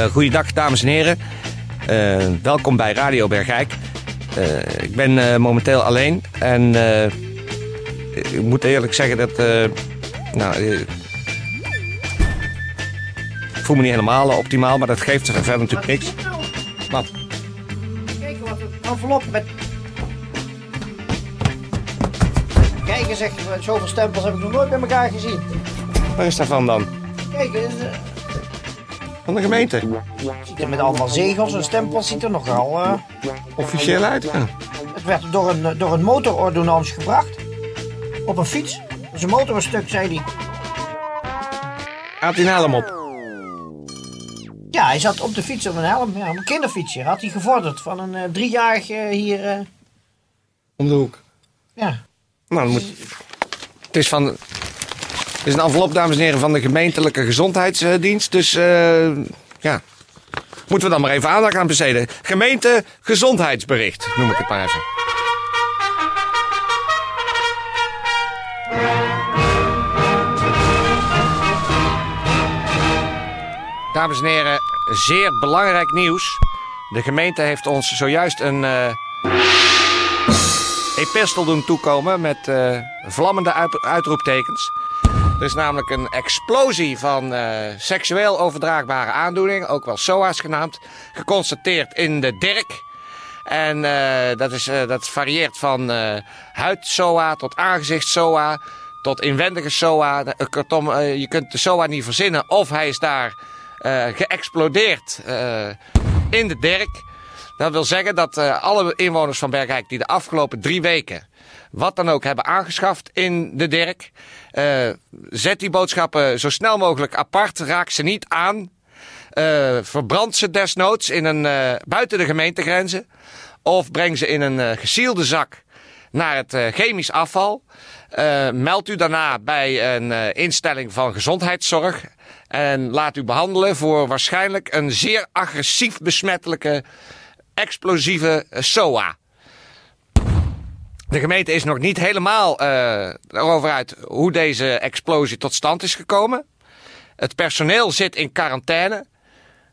Uh, goeiedag, dames en heren. Uh, welkom bij Radio Bergijk. Uh, ik ben momenteel alleen en ik moet eerlijk zeggen dat. nou, ik voel me niet helemaal optimaal, maar dat geeft verder natuurlijk niks. Wat? Kijk wat een envelop met. Kijk eens, echt, zoveel stempels heb ik nog nooit bij elkaar gezien. Waar is dat van dan? Kijk. Van de gemeente. Ziet er met allemaal zegels en stempels ziet er nogal. Uh, Officieel uit. Ja. Het werd door een, door een motorordonnans gebracht. Op een fiets. Zijn motor was stuk, zei hij. Had hij een helm op? Ja, hij zat op de fiets op een helm. Ja, op een kinderfietsje. Had hij gevorderd van een uh, driejarige hier. Om de hoek. Ja. Nou, dan moet... Het is van. Het is een envelop, dames en heren, van de gemeentelijke gezondheidsdienst. Dus uh, ja, moeten we dan maar even aandacht aan besteden. Gemeente gezondheidsbericht, noem ik het maar even. Dames en heren, zeer belangrijk nieuws. De gemeente heeft ons zojuist een uh, epistel doen toekomen met uh, vlammende uit uitroeptekens. Er is namelijk een explosie van uh, seksueel overdraagbare aandoeningen, ook wel SOA's genaamd, geconstateerd in de Dirk. En uh, dat, is, uh, dat varieert van huid-SOA tot aangezicht-SOA tot inwendige SOA. Kortom, je kunt de SOA niet verzinnen of hij is daar geëxplodeerd in de Dirk. Dat wil zeggen dat alle inwoners van Bergijk die de afgelopen drie weken wat dan ook hebben aangeschaft in de Dirk. Uh, zet die boodschappen zo snel mogelijk apart. Raak ze niet aan. Uh, verbrand ze desnoods in een, uh, buiten de gemeentegrenzen. Of breng ze in een gesielde zak naar het chemisch afval. meld u daarna bij een instelling van gezondheidszorg. En laat u behandelen voor waarschijnlijk een zeer agressief besmettelijke explosieve SOA. De gemeente is nog niet helemaal uh, erover uit hoe deze explosie tot stand is gekomen. Het personeel zit in quarantaine.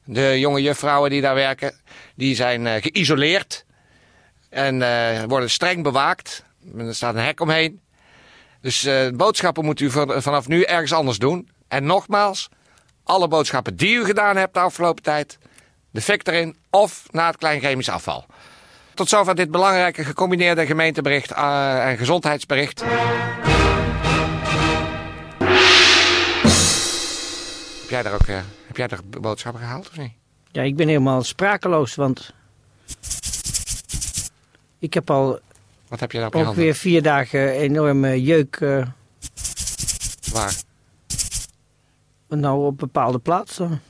De jonge juffrouwen die daar werken, die zijn uh, geïsoleerd. En uh, worden streng bewaakt. Er staat een hek omheen. Dus boodschappen moet u vanaf nu ergens anders doen. En nogmaals, alle boodschappen die u gedaan hebt de afgelopen tijd, de fik erin of naar het klein chemisch afval. Tot zover dit belangrijke gecombineerde gemeentebericht uh, en gezondheidsbericht. Heb jij daar ook uh, heb jij daar boodschappen gehaald of niet? Ja, ik ben helemaal sprakeloos, want ik heb al Wat heb je daar op je ook handen? weer vier dagen enorme jeuk. Uh, Waar? Nou, op bepaalde plaatsen.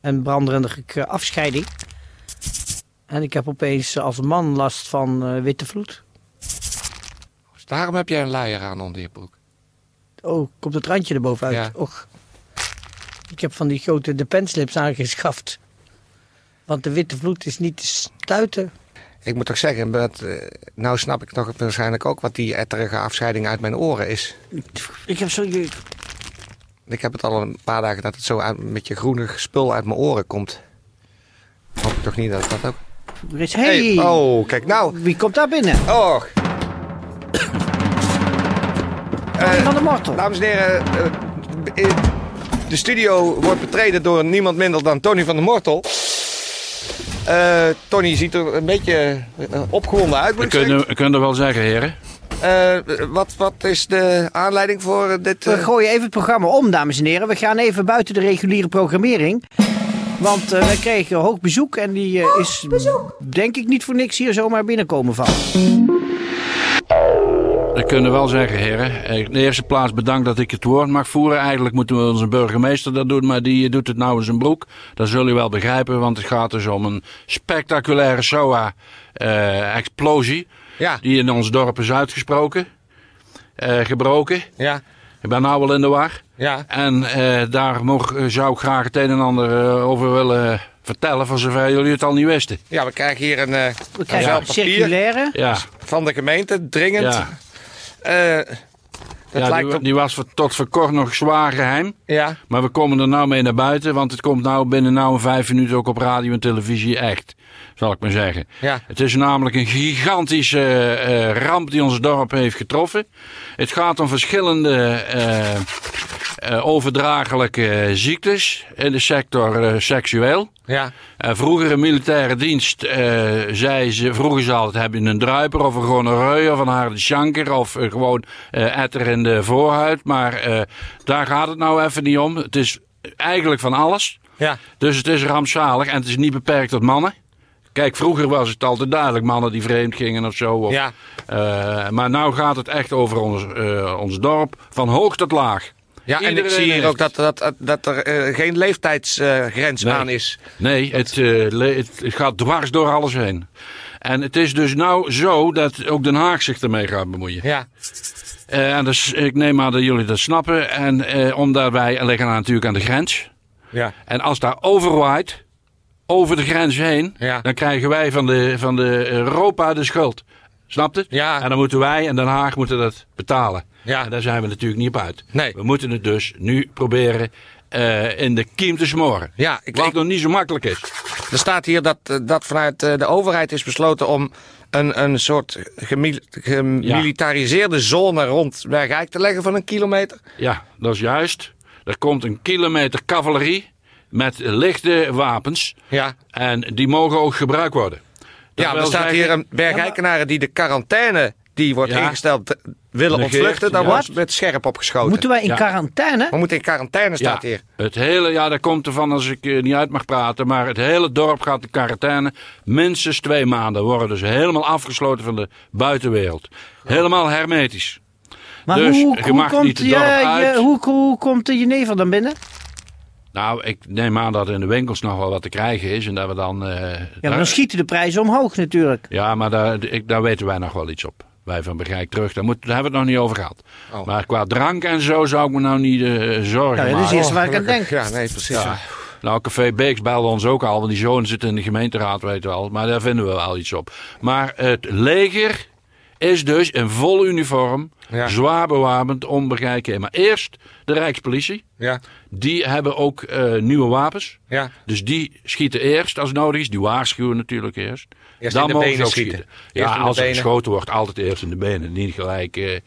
En branderende afscheiding. En ik heb opeens als man last van uh, witte vloed. Dus daarom heb jij een luier aan onder je broek. Oh, komt het randje erbovenuit. Ja. Och. Ik heb van die grote depenslips aangeschaft. Want de witte vloed is niet te stuiten. Ik moet toch zeggen, dat, uh, nou snap ik toch waarschijnlijk ook wat die etterige afscheiding uit mijn oren is. Ik heb zo... Ik heb het al een paar dagen dat het zo uit, met je groenig spul uit mijn oren komt. Hoop ik toch niet dat dat ook... Hey. hey. Oh, kijk nou. Wie komt daar binnen? Oh. uh, van de Mortel. Dames en heren, uh, de studio wordt betreden door niemand minder dan Tony van der Mortel. Uh, Tony ziet er een beetje opgewonden uit. We kunnen, we kunnen wel zeggen, heren. wat, wat is de aanleiding voor dit? We gooien even het programma om, dames en heren. We gaan even buiten de reguliere programmering. Want uh, wij kregen hoog bezoek en die uh, is denk ik niet voor niks hier zomaar binnenkomen vallen. ik kan wel zeggen, heren. Eh, In de eerste plaats bedankt dat ik het woord mag voeren. Eigenlijk moeten we onze burgemeester dat doen, maar die doet het nou in zijn broek. Dat zul je wel begrijpen, want het gaat dus om een spectaculaire SOA-explosie. Ja, die in ons dorp is uitgesproken. eh, gebroken. ja, Ik ben nou wel in de war. ja. En eh, daar mocht, zou ik graag het een en ander eh, over willen vertellen, voor zover jullie het al niet wisten. Ja, we krijgen hier een, eh We krijgen een circulaire. Ja, van de gemeente, dringend. ja. Eh, dat ja lijkt die, op... die was voor- tot voor kort nog zwaar geheim. Ja, Maar we komen er nou mee naar buiten, want het komt nou binnen nou een vijf minuten ook op radio en televisie echt. Zal ik maar zeggen. ja, Het is namelijk een gigantische eh, ramp die ons dorp heeft getroffen. Het gaat om verschillende eh, overdraaglijke ziektes in de sector seksueel. ja, vroeger in militaire dienst zei ze, vroegen ze altijd, heb je een druiper of een gonorreu of een harde chanker of gewoon etter in de voorhuid. Maar daar gaat het nou even niet om. Het is eigenlijk van alles. ja. Dus het is rampzalig en het is niet beperkt tot mannen. Kijk, vroeger was het altijd duidelijk mannen die vreemd gingen of zo. Of, Ja. eh, maar nu gaat het echt over ons, eh, ons dorp, van hoog tot laag. Ja, en ik zie hier ook dat, dat, dat er eh, geen leeftijdsgrens Nee. aan is. Nee, het, het, het gaat dwars door alles heen. En het is dus nou zo dat ook Den Haag zich ermee gaat bemoeien. Ja, en dus, ik neem aan dat jullie dat snappen. En eh, omdat wij liggen natuurlijk aan de grens. ja, En als daar overwaait, over de grens heen, Ja. dan krijgen wij van de, van de Europa de schuld. Snapt het? Ja. En dan moeten wij en Den Haag moeten dat betalen. Ja. En daar zijn we natuurlijk niet op uit. Nee. We moeten het dus nu proberen eh, in de kiem te smoren. Ja, ik- Wat ik- nog niet zo makkelijk is. Er staat hier dat, eh, dat vanuit eh, de overheid is besloten om een, een soort gemil- gemilitariseerde zone rond Bergijk te leggen van een kilometer. Ja, dat is juist. Er komt een kilometer cavalerie met lichte wapens. Ja, En die mogen ook gebruikt worden. Dat ja er staat hier een Bergijkenaren die de quarantaine die wordt Ja. ingesteld willen Negeert, ontvluchten. Dan ja. wordt met scherp opgeschoten. Moeten wij in Ja. quarantaine? We moeten in quarantaine staat ja, hier. Het hele, ja, dat komt ervan als ik eh, niet uit mag praten. Maar het hele dorp gaat in quarantaine. Minstens twee maanden. Worden dus helemaal afgesloten van de buitenwereld. Helemaal hermetisch. Maar Dus, hoe, je hoe, mag niet komt het je, je, hoe, hoe komt de jenever dan binnen? Nou, ik neem aan dat in de winkels nog wel wat te krijgen is. En dat we dan... eh, Ja, maar daar- dan schieten de prijzen omhoog natuurlijk. Ja, maar daar, ik, daar weten wij nog wel iets op. Wij van Begijk terug, daar, moet, daar hebben we het nog niet over gehad. Oh. Maar qua drank en zo zou ik me nou niet eh, zorgen Ja, dat is eerste waar ik aan denk. Ja, nee, precies. Ja. Nou, Café Beeks belde ons ook al, want die zoon zit in de gemeenteraad, weet je wel. Maar daar vinden we wel iets op. Maar het leger is dus in vol uniform, Ja. zwaar bewapend, heen. Maar eerst de Rijkspolitie, Ja, die hebben ook eh, nieuwe wapens. ja. Dus die schieten eerst als nodig is. Die waarschuwen natuurlijk eerst. Eerst Dan in de mogen benen ze ook schieten. ja, de als er geschoten wordt, altijd eerst in de benen. Niet gelijk eh,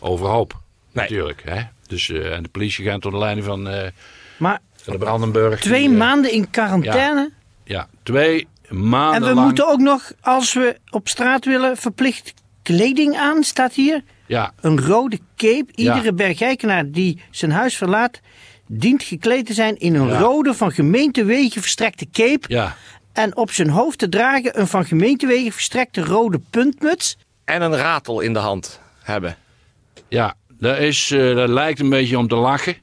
overhoop. Nee. Natuurlijk. Hè? Dus, eh, en de politie gaat onder leiding van, eh, Maar van de Brandenburg. twee die, maanden in quarantaine. Ja, twee maanden En we lang. moeten ook nog, als we op straat willen, verplicht kleding aan, staat hier. Ja, Een rode cape. Ja. Iedere bergijkenaar die zijn huis verlaat, dient gekleed te zijn in een Ja. rode van gemeentewegen verstrekte cape. ja. En op zijn hoofd te dragen een van gemeentewegen verstrekte rode puntmuts. En een ratel in de hand hebben. Ja, dat, is, eh, dat lijkt een beetje om te lachen.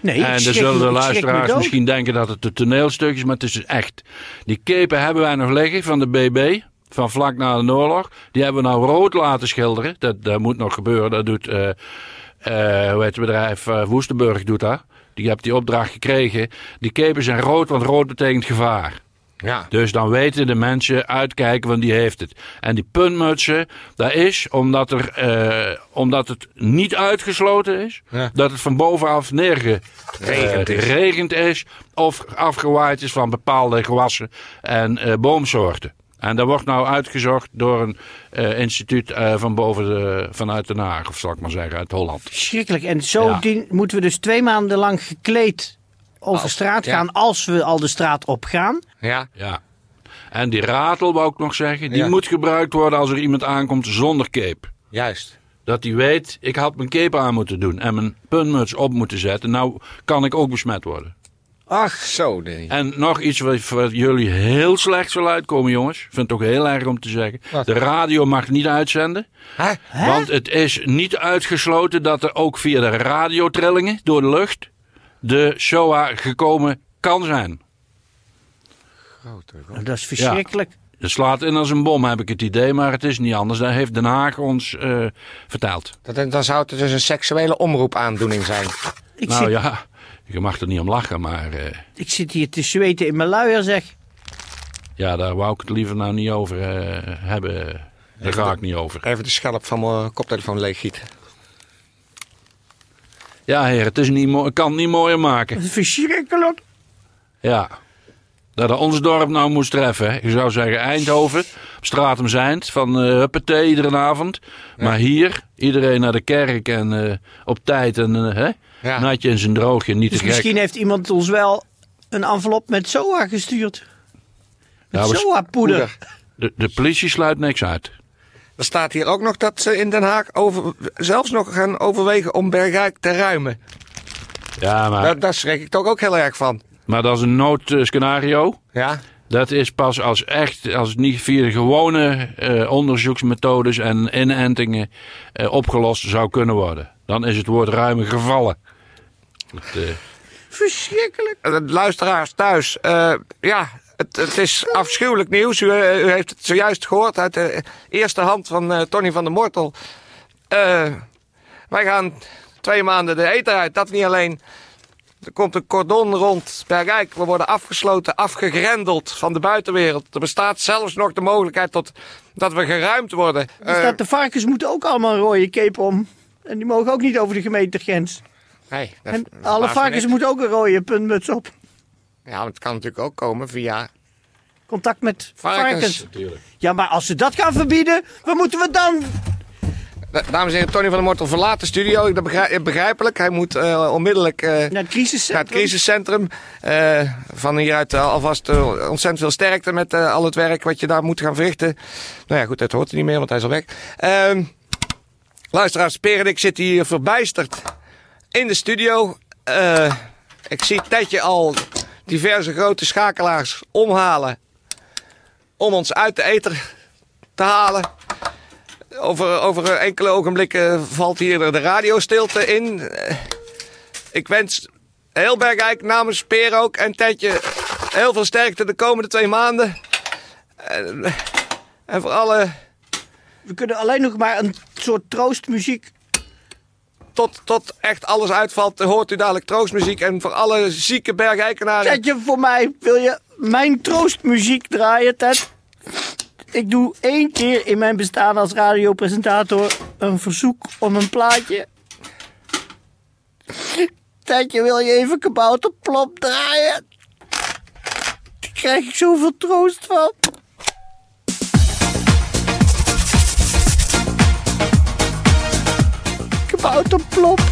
Nee, en dan zullen de luisteraars misschien denken dat het een toneelstuk is, maar het is dus echt. Die kepen hebben wij nog liggen van de BB, van vlak na de oorlog. Die hebben we nou rood laten schilderen. Dat, dat moet nog gebeuren. Dat doet, eh, eh, hoe heet het bedrijf, Woestenburg doet dat. Die heeft die opdracht gekregen. Die kepen zijn rood, want rood betekent gevaar. Ja. Dus dan weten de mensen uitkijken, want die heeft het. En die puntmutsen, dat is omdat, er, eh, omdat het niet uitgesloten is. Ja. Dat het van bovenaf neergeregend Regend is. is. Of afgewaaid is van bepaalde gewassen en eh, boomsoorten. En dat wordt nou uitgezocht door een eh, instituut eh, van boven de, vanuit Den Haag, of zal ik maar zeggen, uit Holland. Schrikkelijk. En zo Ja. dien- moeten we dus twee maanden lang gekleed over straat ja. gaan als we al de straat op gaan. Ja. Ja. En die ratel, wou ik nog zeggen, die Ja. moet gebruikt worden als er iemand aankomt zonder cape. Juist. Dat hij weet, ik had mijn cape aan moeten doen en mijn puntmuts op moeten zetten. Nou kan ik ook besmet worden. Ach, Zo, nee. En nog iets wat, wat jullie heel slecht zal uitkomen, jongens. Ik vind het ook heel erg om te zeggen. Wat? De radio mag niet uitzenden. Hè? Want het is niet uitgesloten dat er ook via de radiotrillingen door de lucht de SOA gekomen kan zijn. dat is verschrikkelijk. Het slaat in als een bom, heb ik het idee, maar het is niet anders. Dat heeft Den Haag ons eh, verteld. Dat, dan zou het dus een seksuele omroepaandoening zijn. Ik, nou ja, je mag er niet om lachen, maar eh, ik zit hier te zweten in mijn luier, zeg. ja, daar wou ik het liever nou niet over eh, hebben. Daar ga ik niet over. Even de schelp van mijn koptelefoon leeggieten. Ja, heer, het is niet kan het niet mooier maken. Dat is verschrikkelijk. Ja. Dat er ons dorp nou moest treffen. hè. Je zou zeggen Eindhoven, op Stratum Zijnd, van uh, huppatee iedere avond. Maar hier, iedereen naar de kerk en eh, op tijd en eh, hè? Ja. natje in zijn droogje, niet Dus te gek. misschien heeft iemand ons wel een envelop met SOA gestuurd. Met Ja, we- SOA-poeder. Poeder. De, de politie sluit niks uit. Er staat hier ook nog dat ze in Den Haag over, zelfs nog gaan overwegen om Bergijk te ruimen. Ja, maar, Daar, daar schrik ik toch ook heel erg van. Maar dat is een noodscenario. Ja? Dat is pas als echt, als het niet via de gewone eh, onderzoeksmethodes en inentingen eh, opgelost zou kunnen worden. Dan is het woord ruimen gevallen. Het, eh, Verschrikkelijk. Eh, Luisteraars thuis, eh, ja, het, het is afschuwelijk nieuws. U, u heeft het zojuist gehoord uit de eerste hand van eh, Tony van der Mortel. Eh, wij gaan twee maanden de eten uit. Dat niet alleen. Er komt een cordon rond Bergijk. We worden afgesloten, afgegrendeld van de buitenwereld. Er bestaat zelfs nog de mogelijkheid tot, dat we geruimd worden. Dus Eh, dat de varkens moeten ook allemaal een rode cape om. En die mogen ook niet over de gemeentegrens. nee, dat En alle varkens moeten ook een rode puntmuts op. Ja, maar het kan natuurlijk ook komen via Contact met varkens. varkens. Ja, maar als ze dat gaan verbieden, wat moeten we dan? Da- Dames en heren, Tony van der Mortel verlaat de studio. Dat begrijp- begrijpelijk. Hij moet eh, onmiddellijk eh, Naar het naar het crisiscentrum. crisiscentrum. Eh, van hieruit eh, alvast eh, ontzettend veel sterkte met eh, al het werk wat je daar moet gaan verrichten. Nou ja, goed, dat hoort hij niet meer, want hij is al weg. Ehm luisteraars, Per en ik zitten hier verbijsterd in de studio. Eh, ik zie Tetje al diverse grote schakelaars omhalen om ons uit de eter te halen. Over, over enkele ogenblikken valt hier de radiostilte in. Eh, Ik wens heel Bergijk namens Peer ook en Tetje heel veel sterkte de komende twee maanden. En, en voor alle We kunnen alleen nog maar een soort troostmuziek. tot, tot echt alles uitvalt, hoort u dadelijk troostmuziek. En voor alle zieke Bergijkenaren. Zet je voor mij, wil je mijn troostmuziek draaien, Ted? Ik doe één keer in mijn bestaan als radiopresentator een verzoek om een plaatje. Tedje, wil je even kabouterplop draaien? Daar krijg ik zoveel troost van. Kabouterplop.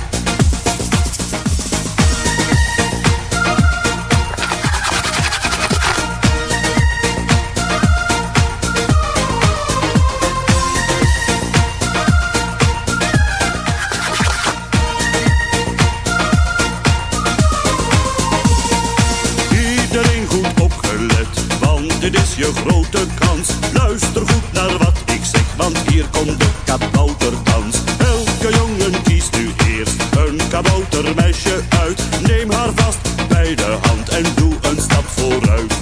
De hand en doe een stap vooruit.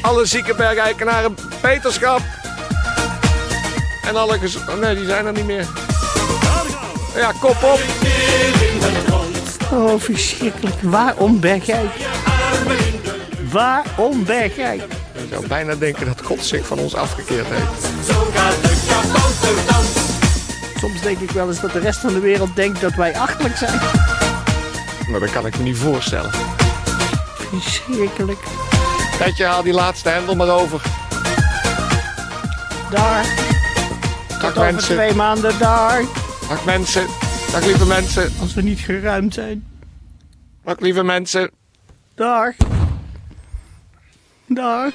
Alle zieke Bergijkenaren, beterschap. En alle gez... oh, nee, die zijn er niet meer. Ja, kop op. Oh, verschrikkelijk. Waarom Bergijk? Waarom Bergijk? Je zou bijna denken dat God zich van ons afgekeerd heeft. Zo gaat de kabouterdans. Soms denk ik wel eens dat de rest van de wereld denkt dat wij achterlijk zijn. Maar dat kan ik me niet voorstellen. Verschrikkelijk. Tetje, haal die laatste hendel maar over. Daar. Dag Tot over mensen. twee maanden daar. Dag mensen. Dag lieve mensen. Als we niet geruimd zijn. Dag lieve mensen. Daar. Daar.